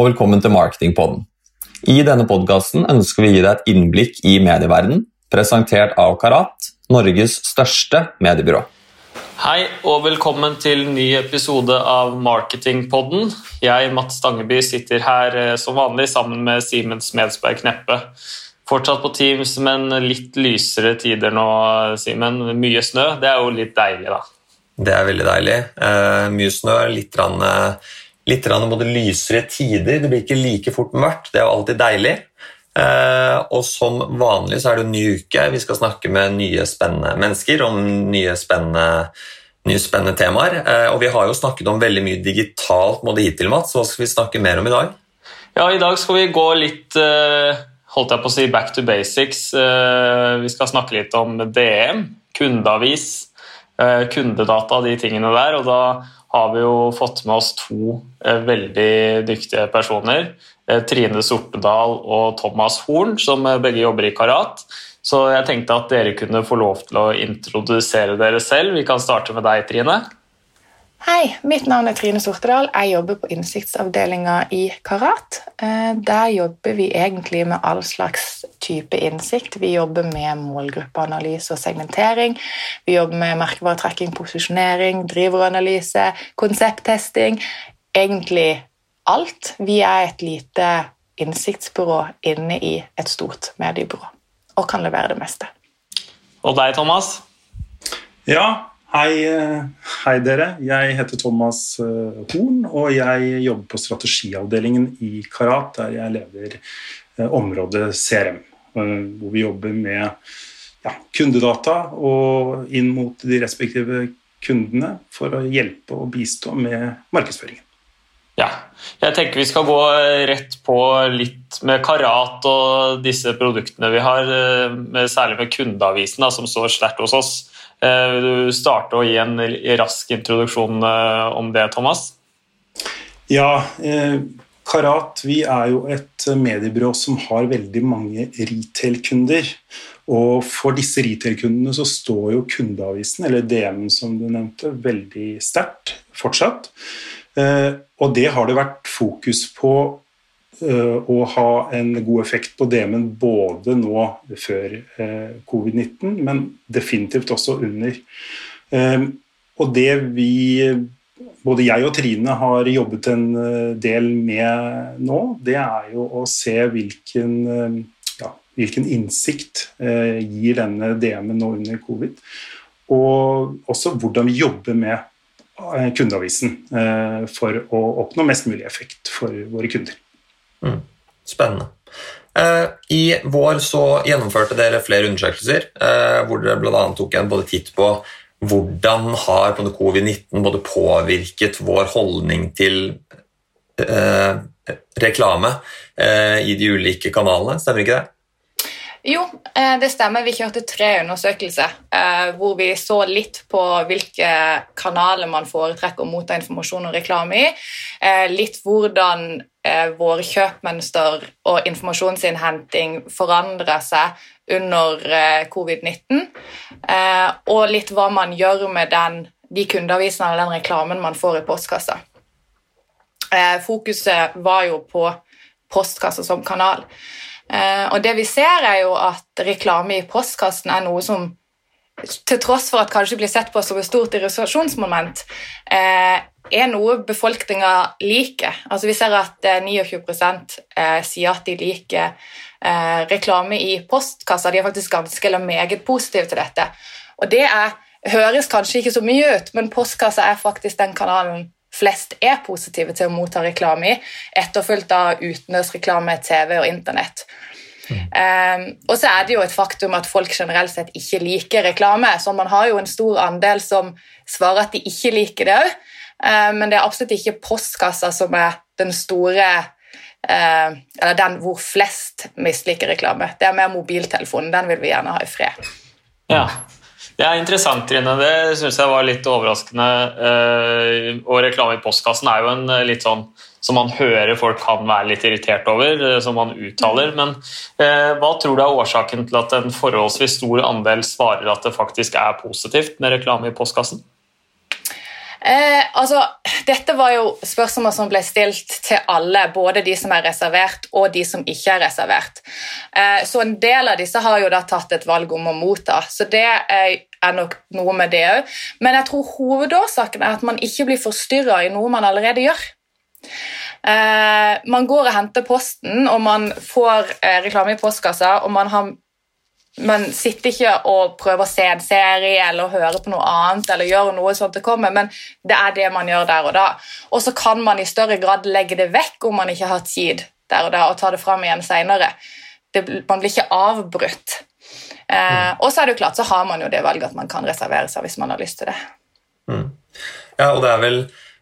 Og velkommen til Marketingpodden. I denne podkasten ønsker vi å gi deg et innblikk i medieverdenen, presentert av Karat, Norges største mediebyrå. Hei og velkommen til ny episode av Marketingpodden. Jeg, Matt Stangeby, sitter her eh, som vanlig sammen med Simen Smedsberg Kneppe. Fortsatt på Teams, men litt lysere tider nå, Simen. Mye snø. Det er jo litt deilig, da. Det er veldig deilig. Eh, mye snø, litt, rann, litt både lysere tider. Det blir ikke like fort mørkt. Det er jo alltid deilig. Eh, og som vanlig så er det en ny uke. Vi skal snakke med nye, spennende mennesker om nye, spennende, nye spennende temaer. Eh, og vi har jo snakket om veldig mye digitalt både hittil, Mats. Hva skal vi snakke mer om i dag? Ja, i dag skal vi gå litt eh, holdt jeg på å si back to basics. Vi skal snakke litt om DM, kundeavis, kundedata, de tingene der. Og da har vi jo fått med oss to veldig dyktige personer. Eh, Trine Sortedal og Thomas Horn, som eh, begge jobber i Karat. Så jeg tenkte at dere kunne få lov til å introdusere dere selv. Vi kan starte med deg, Trine. Hei, mitt navn er Trine Sortedal. Jeg jobber på innsiktsavdelinga i Karat. Eh, der jobber vi egentlig med all slags type innsikt. Vi jobber med målgruppeanalyse og segmentering. Vi jobber med merkevaretrekking, posisjonering, driveranalyse, konsepttesting. Egentlig alt. Vi er et lite innsiktsbyrå inne i et stort mediebyrå og kan levere det meste. Og deg, Thomas? Ja, hei, hei dere. Jeg heter Thomas eh, Horn, og jeg jobber på strategiavdelingen i Karat, der jeg leder eh, området CRM, eh, hvor vi jobber med ja, kundedata og inn mot de respektive kundene for å hjelpe og bistå med markedsføringen. Ja. Jeg tenker vi skal gå rett på litt med Karat og disse produktene vi har, eh, særlig med kundeavisen, som står sterkt hos oss. Eh, starte å gi en rask introduksjon eh, om det, Thomas? Ja, Karat vi er jo et mediebyrå som har veldig mange retail-kunder. Og for disse retail-kundene så står jo kundeavisen, eller DM som du nevnte, veldig sterkt fortsatt. Eh, og det har det vært fokus på eh, å ha en god effekt på DM-en både nå før eh, covid-19, men definitivt også under. Og det vi, både jeg og Trine, har jobbet en del med nå, det er jo å se hvilken, hvilken innsikt gir denne DM-en nå under covid. Og også hvordan vi jobber med Eh, kundeavisen eh, for å oppnå mest mulig effekt for våre kunder. Spennende. Eh, I vår så gjennomførte dere flere undersøkelser hvor dere bl.a. tok en både titt på hvordan har covid-19 både påvirket vår holdning til reklame i de ulike kanalene. Stemmer ikke det? Jo, eh, det stemmer. Vi kjørte tre undersøkelser eh, hvor vi så litt på hvilke kanaler man foretrekker å motta informasjon og reklame i. Eh, litt hvordan våre kjøpmønster og informasjonsinnhenting forandrer seg under covid-19. Og litt hva man gjør med den, de kundeavisene eller den reklamen man får i postkassa. Fokuset var jo på postkassa som kanal. Eh, og det vi ser, er jo at reklame i postkassen er noe som til tross for at kanskje blir sett på som et stort irritasjonsmoment, eh, er noe befolkninga liker. Altså Vi ser at 29 eh, sier at de liker reklame i postkassa. De er faktisk ganske eller meget positive til dette. Og det er, høres kanskje ikke så mye ut, men postkassa er faktisk den kanalen flest er positive til å motta reklame i, etterfulgt av utenlandsreklame, TV og Internett. Mm. Um, og så er det jo et faktum at folk generelt sett ikke liker reklame. Så man har jo en stor andel som svarer at de ikke liker det òg. Uh, men det er absolutt ikke postkassa som er den store uh, Eller den hvor flest misliker reklame. Det er mer mobiltelefonen. Den vil vi gjerne ha i fred. Ja, det er interessant, Trine. Det syns jeg var litt overraskende. Eh, og reklame i postkassen er jo en eh, litt sånn som man hører folk kan være litt irritert over, eh, som man uttaler. Men hva tror du er årsaken til at en forholdsvis stor andel svarer at det faktisk er positivt med reklame i postkassen? Eh, altså, dette var jo spørsmål som ble stilt til alle, både de som er reservert og de som ikke er reservert. Eh, så en del av disse har jo da tatt et valg om å motta, så det er, er nok noe med det òg. Men jeg tror hovedårsaken er at man ikke blir forstyrra i noe man allerede gjør. Eh, man går og henter posten, og man får eh, reklame i postkassa, og man har man sitter ikke og prøver å se en serie eller høre på noe annet, eller gjøre noe sånt det kommer, men det er det man gjør der og da. Og så kan man i større grad legge det vekk om man ikke har tid der og da, og ta det fram igjen seinere. Man blir ikke avbrutt. Eh, mm. og så er det jo klart, så har man jo det valget at man kan reservere seg hvis man har lyst til det. Mm. Ja, og det er vel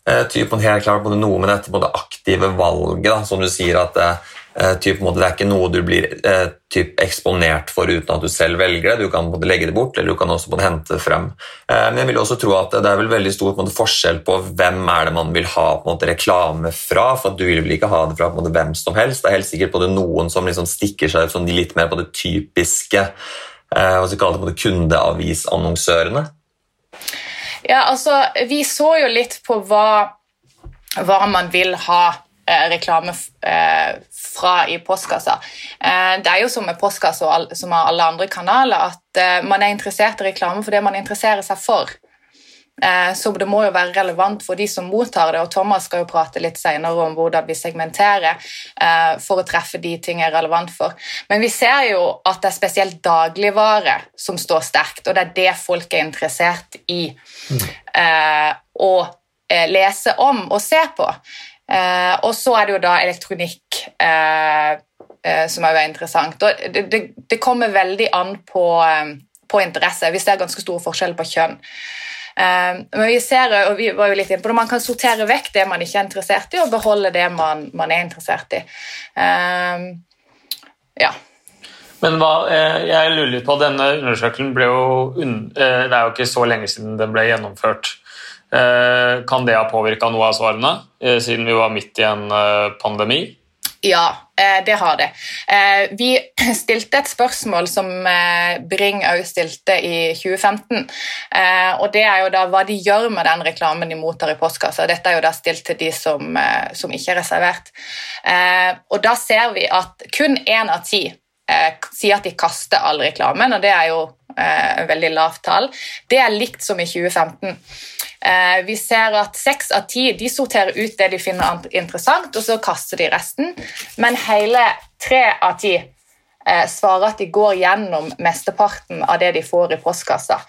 eh, typen helt klart noe med dette både aktive valget, da, som du sier at eh, Eh, typ, det er ikke noe du blir eh, typ, eksponert for uten at du selv velger det. Du kan både legge det bort, eller du kan også hente det frem. Eh, men jeg vil også tro at det er vel veldig stor måte, forskjell på hvem er det man vil ha måte, reklame fra. for Du vil vel ikke ha det fra hvem som helst. Det er helt sikkert både noen som liksom, stikker seg ut litt mer på det typiske hva skal kalle det, kundeavisannonsørene. Ja, altså, vi så jo litt på hva, hva man vil ha Eh, reklame eh, fra i postkassa. Eh, det er jo som med postkassa som med alle andre kanaler at man er interessert i reklame for det man interesserer seg for. Så det må jo være relevant for de som mottar det, og Thomas skal jo prate litt senere om hvordan vi segmenterer for å treffe de ting er relevant for. Men vi ser jo at det er spesielt dagligvare som står sterkt, og det er det folk er interessert i mm. å lese om og se på. Eh, og så er det jo da elektronikk eh, eh, som er interessant. Det, det, det, kommer veldig an på, eh, på interesse. Vi ser ganske store forskjeller på kjønn. Men vi ser, og vi var jo litt inne på det, man kan sortere vekk det man ikke er interessert i, og beholde det man, man er interessert i. Ja. Men hva, jeg lurer litt på, Denne undersøkelsen ble jo Det er jo ikke så lenge siden den ble gjennomført. Kan det ha påvirka noe av svarene, siden vi var midt i en pandemi? Ja, det har det. Vi stilte et spørsmål som Bring òg stilte i 2015. Og det er jo da hva de gjør med den reklamen de mottar i postkassa. Dette er jo da stilt til de som, som ikke er reservert. Og da ser vi at kun én av ti sier at de kaster all reklamen, og det er jo et veldig lavt tall. Det er likt som i 2015. Eh, vi ser at seks av ti de sorterer ut det de finner interessant, og så kaster de resten. Men hele tre av ti eh, svarer at de går gjennom mesteparten av det de får i postkassa.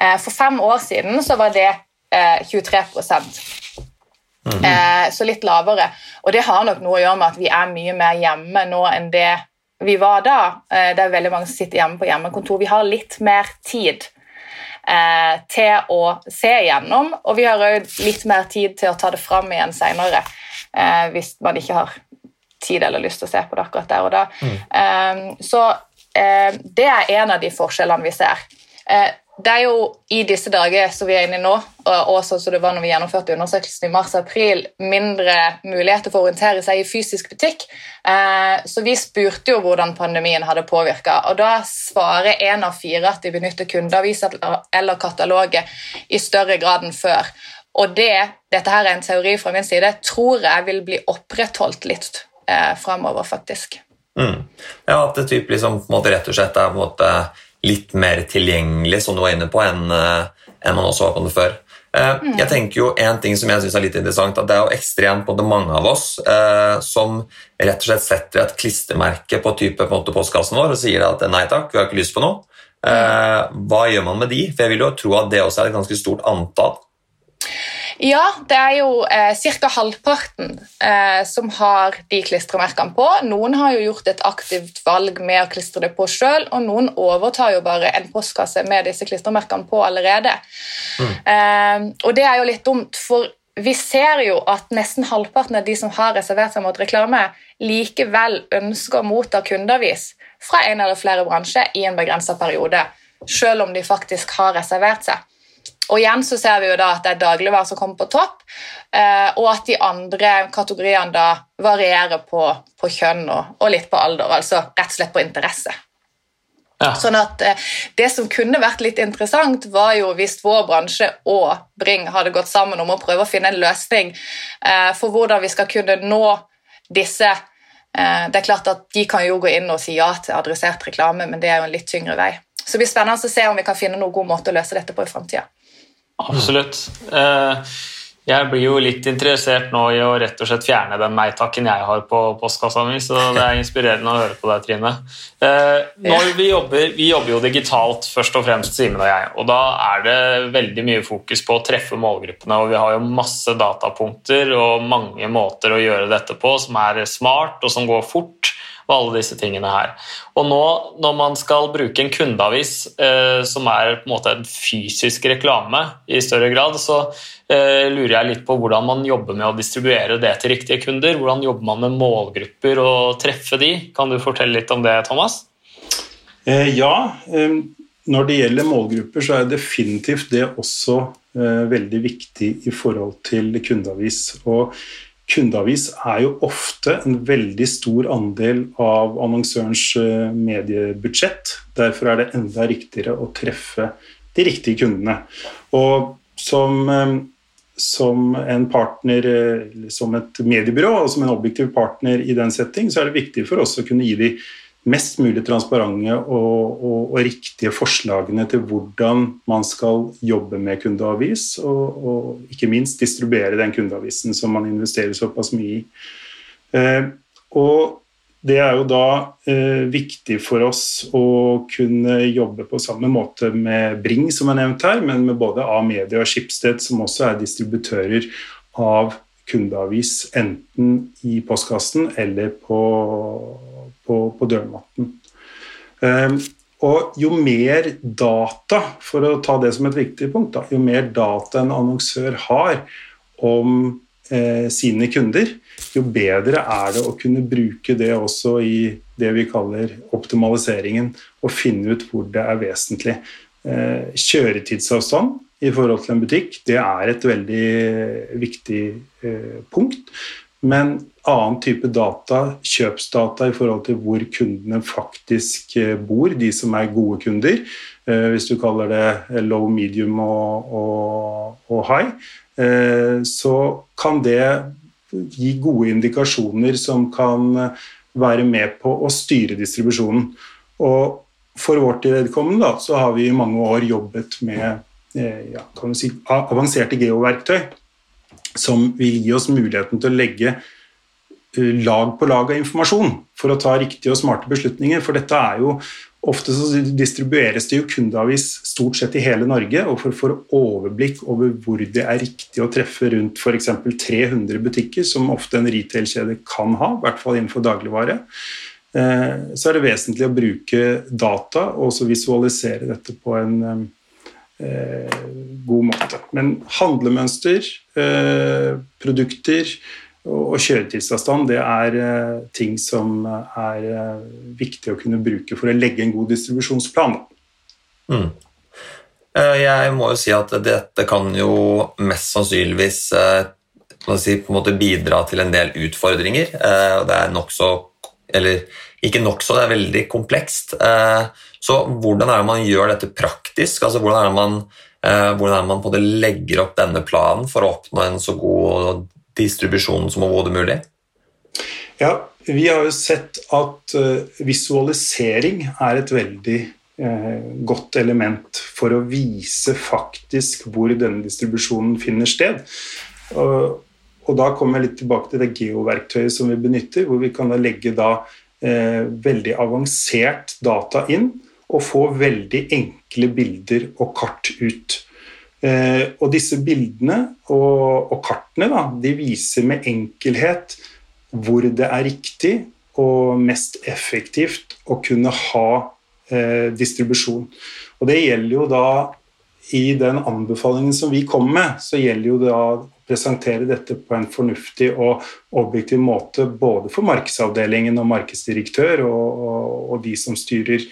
Eh, for fem år siden så var det 23 mm. Så litt lavere. Og det har nok noe å gjøre med at vi er mye mer hjemme nå enn det vi var da. Det er veldig mange som sitter hjemme på hjemmekontor. Vi har litt mer tid eh, til å se igjennom. Og vi har òg litt mer tid til å ta det fram igjen seinere eh, hvis man ikke har tid eller lyst til å se på det akkurat der og da. Mm. Eh, så eh, det er en av de forskjellene vi ser. Det er jo i disse dager som vi er inne i nå, og sånn som det var når vi gjennomførte undersøkelsen i mars-april, mindre muligheter for å orientere seg i fysisk butikk. Eh, så vi spurte jo hvordan pandemien hadde påvirka, og da svarer én av fire at de benytter kundeaviser eller kataloger i større grad enn før. Og det, dette her er en teori fra min side, tror jeg vil bli opprettholdt litt eh, framover, faktisk. Mm. Ja, at det typ liksom, på en måte, rett og slett er på en måte litt mer tilgjengelig, som du var inne på, enn, en man også var på det før. Eh, mm. Jeg tenker jo En ting som jeg synes er litt interessant, at det er jo ekstremt både mange av oss eh, som rett og slett setter et klistremerke på type på postkassen vår og sier at nei takk, vi har ikke lyst på noe. Eh, hva gjør man med de? For Jeg vil jo tro at det også er et ganske stort antall. Ja, det er jo eh, ca. halvparten eh, som har de klistremerkene på. Noen har jo gjort et aktivt valg med å klistre det på sjøl, og noen overtar jo bare en postkasse med disse klistremerkene på allerede. Mm. Eh, og det er jo litt dumt, for vi ser jo at nesten halvparten av de som har reservert seg mot reklame, likevel ønsker å motta kundeavis fra en eller flere bransjer i en begrensa periode, selv om de faktisk har reservert seg. Og igjen så ser vi jo da at det er dagligvarer som kommer på topp, eh, og at de andre kategoriene da varierer på, på kjønn og, og, litt på alder, altså rett og slett på interesse. Ja. Sånn at eh, Det som kunne vært litt interessant, var jo hvis vår bransje og Bring hadde gått sammen om å prøve å finne en løsning eh, for hvordan vi skal kunne nå disse Det er klart at De kan jo gå inn og si ja til adressert reklame, men det er jo en litt tyngre vei. Så det blir spennende å se om vi kan finne noen god måte å løse dette på i framtida. Absolutt. Eh, Jeg blir jo litt interessert nå i å rett og slett fjerne den nei-takken jeg har på postkassa mi, så det er inspirerende å høre på deg, Trine. Eh, Når vi jobber, vi jobber jo digitalt først og fremst, Simen og jeg, og da er det veldig mye fokus på å treffe målgruppene, og vi har jo masse datapunkter og mange måter å gjøre dette på som er smart og som går fort og alle disse tingene her. Og nå når man skal bruke en kundeavis eh, som er på en måte en fysisk reklame i større grad, så eh, lurer jeg litt på hvordan man jobber med å distribuere det til riktige kunder. Hvordan jobber man med målgrupper og treffe de? Kan du fortelle litt om det, Thomas? Eh, ja, eh, når det gjelder målgrupper, så er definitivt det også eh, veldig viktig i forhold til kundeavis. Og kundeavis er jo ofte en veldig stor andel av annonsørens eh, mediebudsjett. Derfor er det enda riktigere å treffe de riktige kundene. Og som, eh, som en partner, eh, som et mediebyrå og som en objektiv partner i den setting, så er det viktig for oss å kunne gi de mest mulig transparente og, og, og riktige forslagene til hvordan man skal jobbe med kundeavis, og, og ikke minst distribuere den kundeavisen som man investerer såpass mye i. Eh, og det er jo da eh, viktig for oss å kunne jobbe på samme måte med Bring, som er nevnt her, men med både A-Media og Schibsted, som også er distributører av kundeavis, enten i postkassen eller på på, på dørmatten. Um, og jo mer data, for å ta det som et viktig punkt, da, jo mer data en annonsør har om eh, sine kunder, jo bedre er det å kunne bruke det også i det vi kaller optimaliseringen, og finne ut hvor det er vesentlig. Eh, kjøretidsavstand i forhold til en butikk, det er et veldig viktig eh, punkt. Men annen type data, kjøpsdata i forhold til hvor kundene faktisk eh, bor, de som er gode kunder, eh, hvis du kaller det low, medium og, og, og high, så kan det gi gode indikasjoner som kan være med på å styre distribusjonen. Og for vårt vedkommende så har vi i mange år jobbet med ja, si, avanserte geoverktøy som vil gi oss muligheten til å legge eh, lag på lag av informasjon for å ta riktige og smarte beslutninger. For dette er jo Ofte så distribueres det jo kundeavis stort sett i hele Norge, og for å få overblikk over hvor det er riktig å treffe rundt f.eks. 300 butikker, som ofte en retail-kjede kan ha, i hvert fall innenfor dagligvare, eh, så er det vesentlig å bruke data og også visualisere dette på en eh, god måte. Men handlemønster, eh, produkter og, kjøretidsavstand det er eh, ting som er eh, viktig å kunne bruke for å legge en god distribusjonsplan. Mm. Eh, jeg må jo si at dette kan jo mest sannsynligvis eh, si, bidra til en del utfordringer. Det er nokså Eller ikke nokså, det er veldig komplekst. Så hvordan er det man gjør dette praktisk? Altså, hvordan er det man, eh, hvordan er det man på det legger opp denne planen for å oppnå en så god distribusjon som overhodet mulig? Ja, vi har jo sett at uh, visualisering er et veldig uh, godt element for å vise faktisk hvor denne distribusjonen finner sted. Uh, og da kommer jeg litt tilbake til det geoverktøyet som vi benytter, hvor vi kan legge da veldig avansert data inn og få veldig enkle bilder og kart ut. Eh, og disse bildene og, og kartene da, de viser med enkelhet hvor det er riktig og mest effektivt å kunne ha eh, distribusjon. Og det gjelder jo da i den anbefalingen som vi kommer med, så gjelder jo da å presentere dette på en fornuftig og objektiv måte både for markedsavdelingen og markedsdirektør og, og, og de som styrer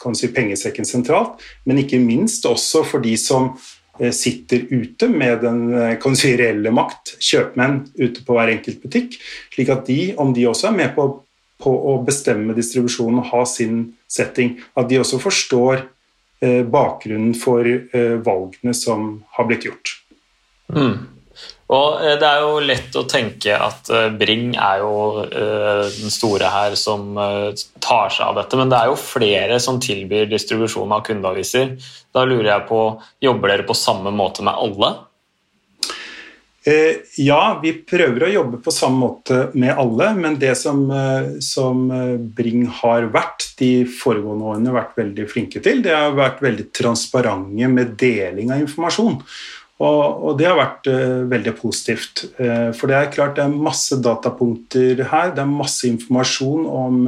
kan si pengesekken sentralt, men ikke minst også for de som eh, sitter ute med den eh, si, reelle makt, kjøpmenn ute på hver enkelt butikk, slik at de, om de også er med på på å bestemme distribusjonen og ha sin setting. At de også forstår eh, bakgrunnen for eh, valgene som har blitt gjort. Mm. Og eh, Det er jo lett å tenke at eh, Bring er jo uh, den store her som tar seg av dette, men det er jo flere som tilbyr distribusjon av kundeaviser. Da lurer jeg på, Jobber dere på samme måte med alle? Eh, ja, vi prøver å jobbe på samme måte med alle, men det som, eh, som, eh, Bring har vært de foregående årene vært veldig flinke til, det har vært veldig transparente med deling av informasjon. Og, og det har vært uh, veldig positivt. Uh, for det er klart det er masse datapunkter her, det er masse informasjon om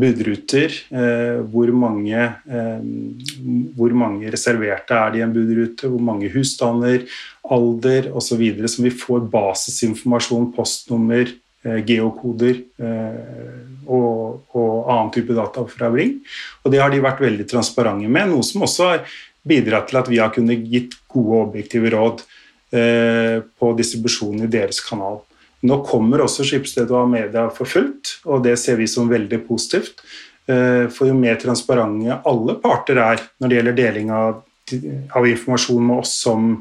budruter. Uh, hvor, mange, hvor mange reserverte er det i en budrute, hvor mange husstander, alder osv. Som vi får basisinformasjon, postnummer, geokoder og, og, annen type data fra Bring. Og det har de vært veldig transparente med, noe som også har bidratt til at vi har kunnet gitt gode og objektive råd på distribusjonen i deres kanal. Nå kommer også Skipsstedet og Amedia for fullt, og det ser vi som veldig positivt. Eh, for jo mer transparente alle parter er når det gjelder deling av, av informasjon med oss som,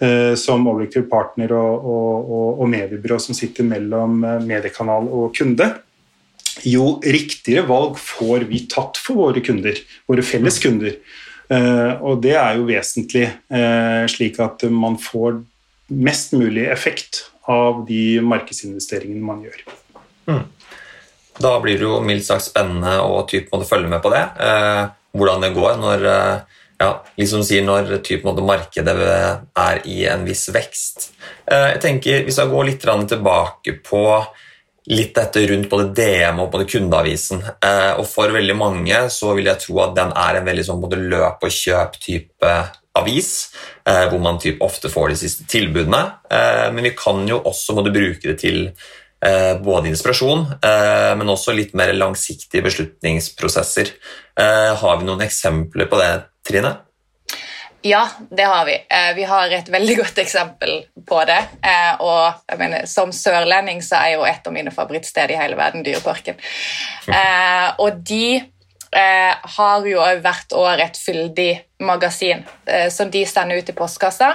eh, som objektiv partner og, og, og, og mediebyrå som sitter mellom eh, mediekanal og kunde, jo riktigere valg får vi tatt for våre kunder, våre felles kunder. Og det er jo vesentlig, slik at man får mest mulig effekt av de markedsinvesteringene man gjør. Mm. Da blir det jo mildt sagt spennende å typ måtte følge med på det. Eh, hvordan det går når, eh, ja, liksom sier når typ måtte markedet er i en viss vekst. Eh, jeg tenker Vi skal gå litt tilbake på litt dette rundt både DM og både kundeavisen. Eh, og For veldig mange så vil jeg tro at den er en veldig sånn både løp og kjøp-type avis, eh, hvor man typ ofte får de siste tilbudene. Eh, men vi kan jo også måtte bruke det til både inspirasjon, men også litt mer langsiktige beslutningsprosesser. Har vi noen eksempler på det, Trine? Ja, det har vi. Vi har et veldig godt eksempel på det. Og jeg mener, som sørlending så er jo et av mine favorittsteder i hele verden Dyreparken. Og de eh, har jo hvert år et fyldig magasin eh, som de sender ut i postkassa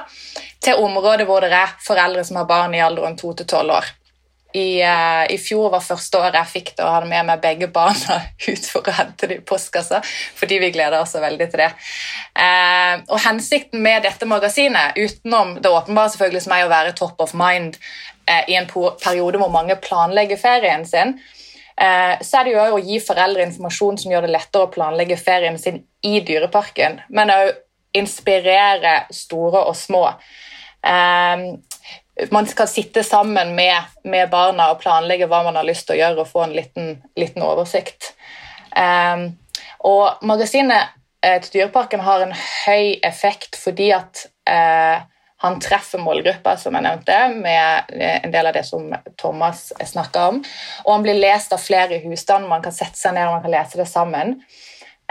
til områder hvor det er foreldre som har barn i alderen 2 til 12 år. I, uh, I, fjor var første året jeg fikk det og hadde med meg begge barna ut for å hente det i postkassa, fordi vi gleder oss veldig til det. Uh, og Hensikten med dette magasinet, utenom det åpenbare selvfølgelig som er å være top of mind uh, i en periode hvor mange planlegger ferien sin, så er det jo å gi foreldre informasjon som gjør det lettere å planlegge ferien sin i dyreparken, men òg inspirere store og små. Eh, man skal sitte sammen med, med, barna og planlegge hva man har lyst til å gjøre, og få en liten, liten oversikt. Um, og magasinet til Dyreparken har en høy effekt fordi at han treffer målgruppa, som jeg nevnte, med eh, en del av det som Thomas snakka om. Og han blir lest av flere i husstand, man kan sette seg ned og man kan lese det sammen.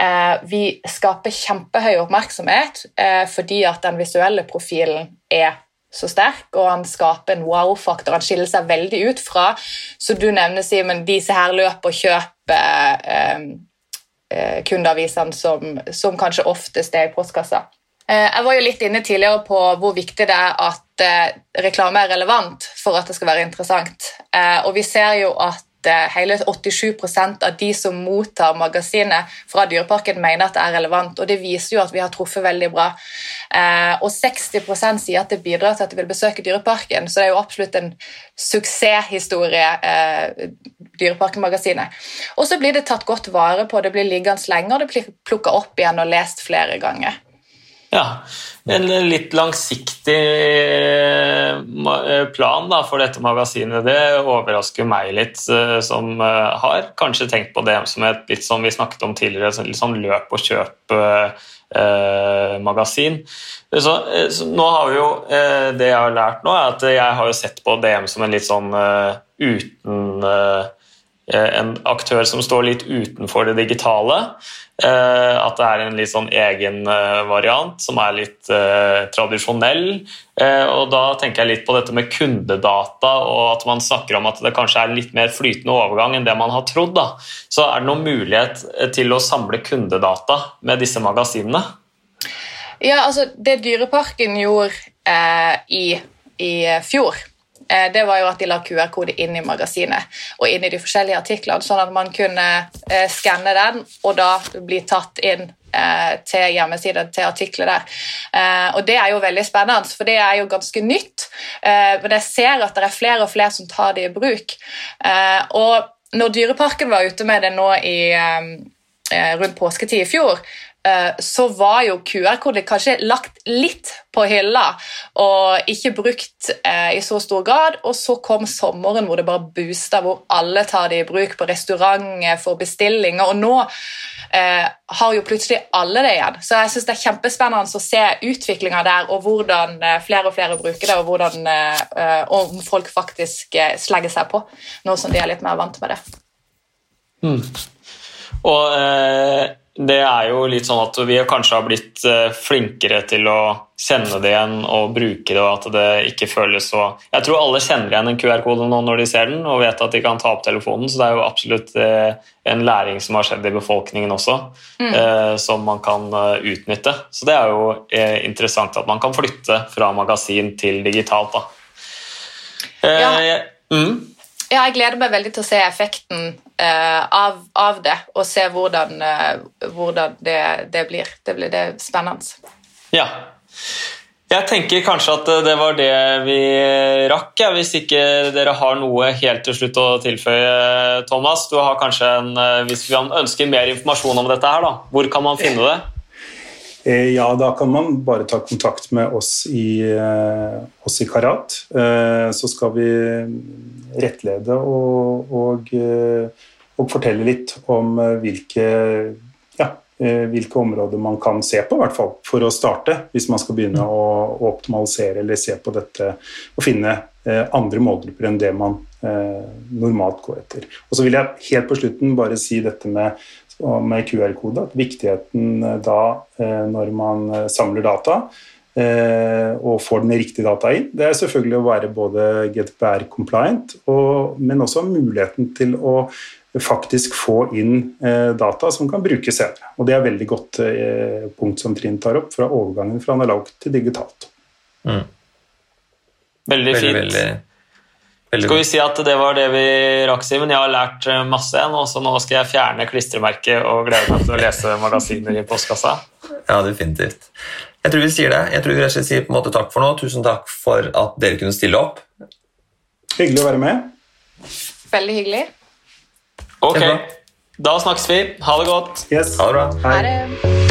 Eh, vi skaper kjempehøy oppmerksomhet eh, fordi at den visuelle profilen er så sterk, og han skaper en wow-faktor. Han skiller seg veldig ut fra så du nevner, Simen, disse her løper og kjøper eh, kundeavisene som, som kanskje oftest er i postkassa. Eh, jeg var jo litt inne tidligere på hvor viktig det er at eh, reklame er relevant for at det skal være interessant. Eh, og vi ser jo at hele 87% av de som mottar magasinet fra Dyreparken, mener at det er relevant. og Det viser jo at vi har truffet veldig bra. Og 60% sier at det bidrar til at de vil besøke Dyreparken, så det er jo absolutt en suksesshistorie. Dyreparken-magasinet. Og så blir det tatt godt vare på, det blir liggende lenge, det blir plukka opp igjen og lest flere ganger. Ja, En litt langsiktig eh, plan da, for dette magasinet, det overrasker meg litt, eh, som eh, har kanskje tenkt på det som et litt som vi snakket om tidligere, litt sånn løp og kjøp-magasin. Så, så, nå har vi jo, Det jeg har lært nå, er at jeg har jo sett på DM som en litt sånn uten en aktør som står litt utenfor det digitale. At det er en litt sånn egen variant som er litt tradisjonell. Og da tenker jeg litt på dette med kundedata, og at man snakker om at det kanskje er litt mer flytende overgang enn det man har trodd. Så er det noen mulighet til å samle kundedata med disse magasinene? Ja, altså Det Dyreparken gjorde eh, i, i fjor Eh, det var jo at de la QR-kode inn i magasinet og inn i de forskjellige artiklene, sånn at man kunne eh, skanne den og da bli tatt inn eh, til hjemmesiden, til artikler der. Og Det er jo veldig spennende, for det er jo ganske nytt. Men jeg ser at det er flere og flere som tar det i bruk. Og når Dyreparken var ute med det nå i rundt påsketid i fjor, Eh, så var jo QR-koder kanskje lagt litt på hylla og ikke brukt eh, i så stor grad. Og så kom sommeren hvor det bare boosta, hvor alle tar det i bruk på restauranter, for bestillinger. Og nå eh, har jo plutselig alle det igjen. Så jeg syns det er kjempespennende å se utviklinga der, og hvordan eh, flere og flere bruker det, og hvordan, eh, om folk faktisk eh, slegger seg på, nå som de er litt mer vant med det. Mm. Og det er jo litt sånn at vi kanskje har blitt eh, flinkere til å kjenne det igjen og bruke det, og at det ikke føles så Jeg tror alle kjenner igjen en QR-kode nå når de ser den, og vet at de kan ta opp telefonen, så det er jo absolutt eh, en læring som har skjedd i befolkningen også, mm. Eh, som man kan utnytte. Så det er jo interessant at man kan flytte fra magasin til digitalt, da. Ja. Mm. Ja, jeg gleder meg veldig til å se effekten uh, av, av, det, og se hvordan, uh, hvordan det, det, blir. Det blir det spennende. Ja. Jeg tenker kanskje at det var det vi rakk, ja, hvis ikke dere har noe helt til slutt å tilføye, Thomas. Du har kanskje en, eh, Hvis vi ønsker mer informasjon om dette, her, da, hvor kan man finne det? Ja, da kan man bare ta kontakt med oss i, oss i Karat. Så skal vi rettlede og, og, eh, og, fortelle litt om eh, hvilke, ja, eh, hvilke områder man kan se på, hvert fall, for å starte, hvis man skal begynne å, å optimalisere eller se på dette og finne andre målgrupper enn det man normalt går etter. Og så vil jeg helt på slutten bare si dette med med QR-kode, at viktigheten da, når man samler data, Eh, og får den riktige data inn. Det er selvfølgelig å være både GDPR compliant, og, men også muligheten til å faktisk få inn eh, data som kan brukes senere. Og Det er et veldig godt eh, punkt som Trinn tar opp, fra overgangen fra analogt til digitalt. Mm. Veldig fint. Veldig, veldig, skal vi si at det var det vi rakk, Simen? Jeg har lært masse igjen, og så nå skal jeg fjerne klistremerket og glede meg til å lese magasiner i postkassa. Ja, definitivt. Jeg tror vi sier det. Jeg tror vi rett og slett sier på en måte takk for nå. Tusen takk for at dere kunne stille opp. Hyggelig å være med. Veldig hyggelig. Ok, da snakkes vi. Ha det godt. Yes. Ha det bra. Ha det.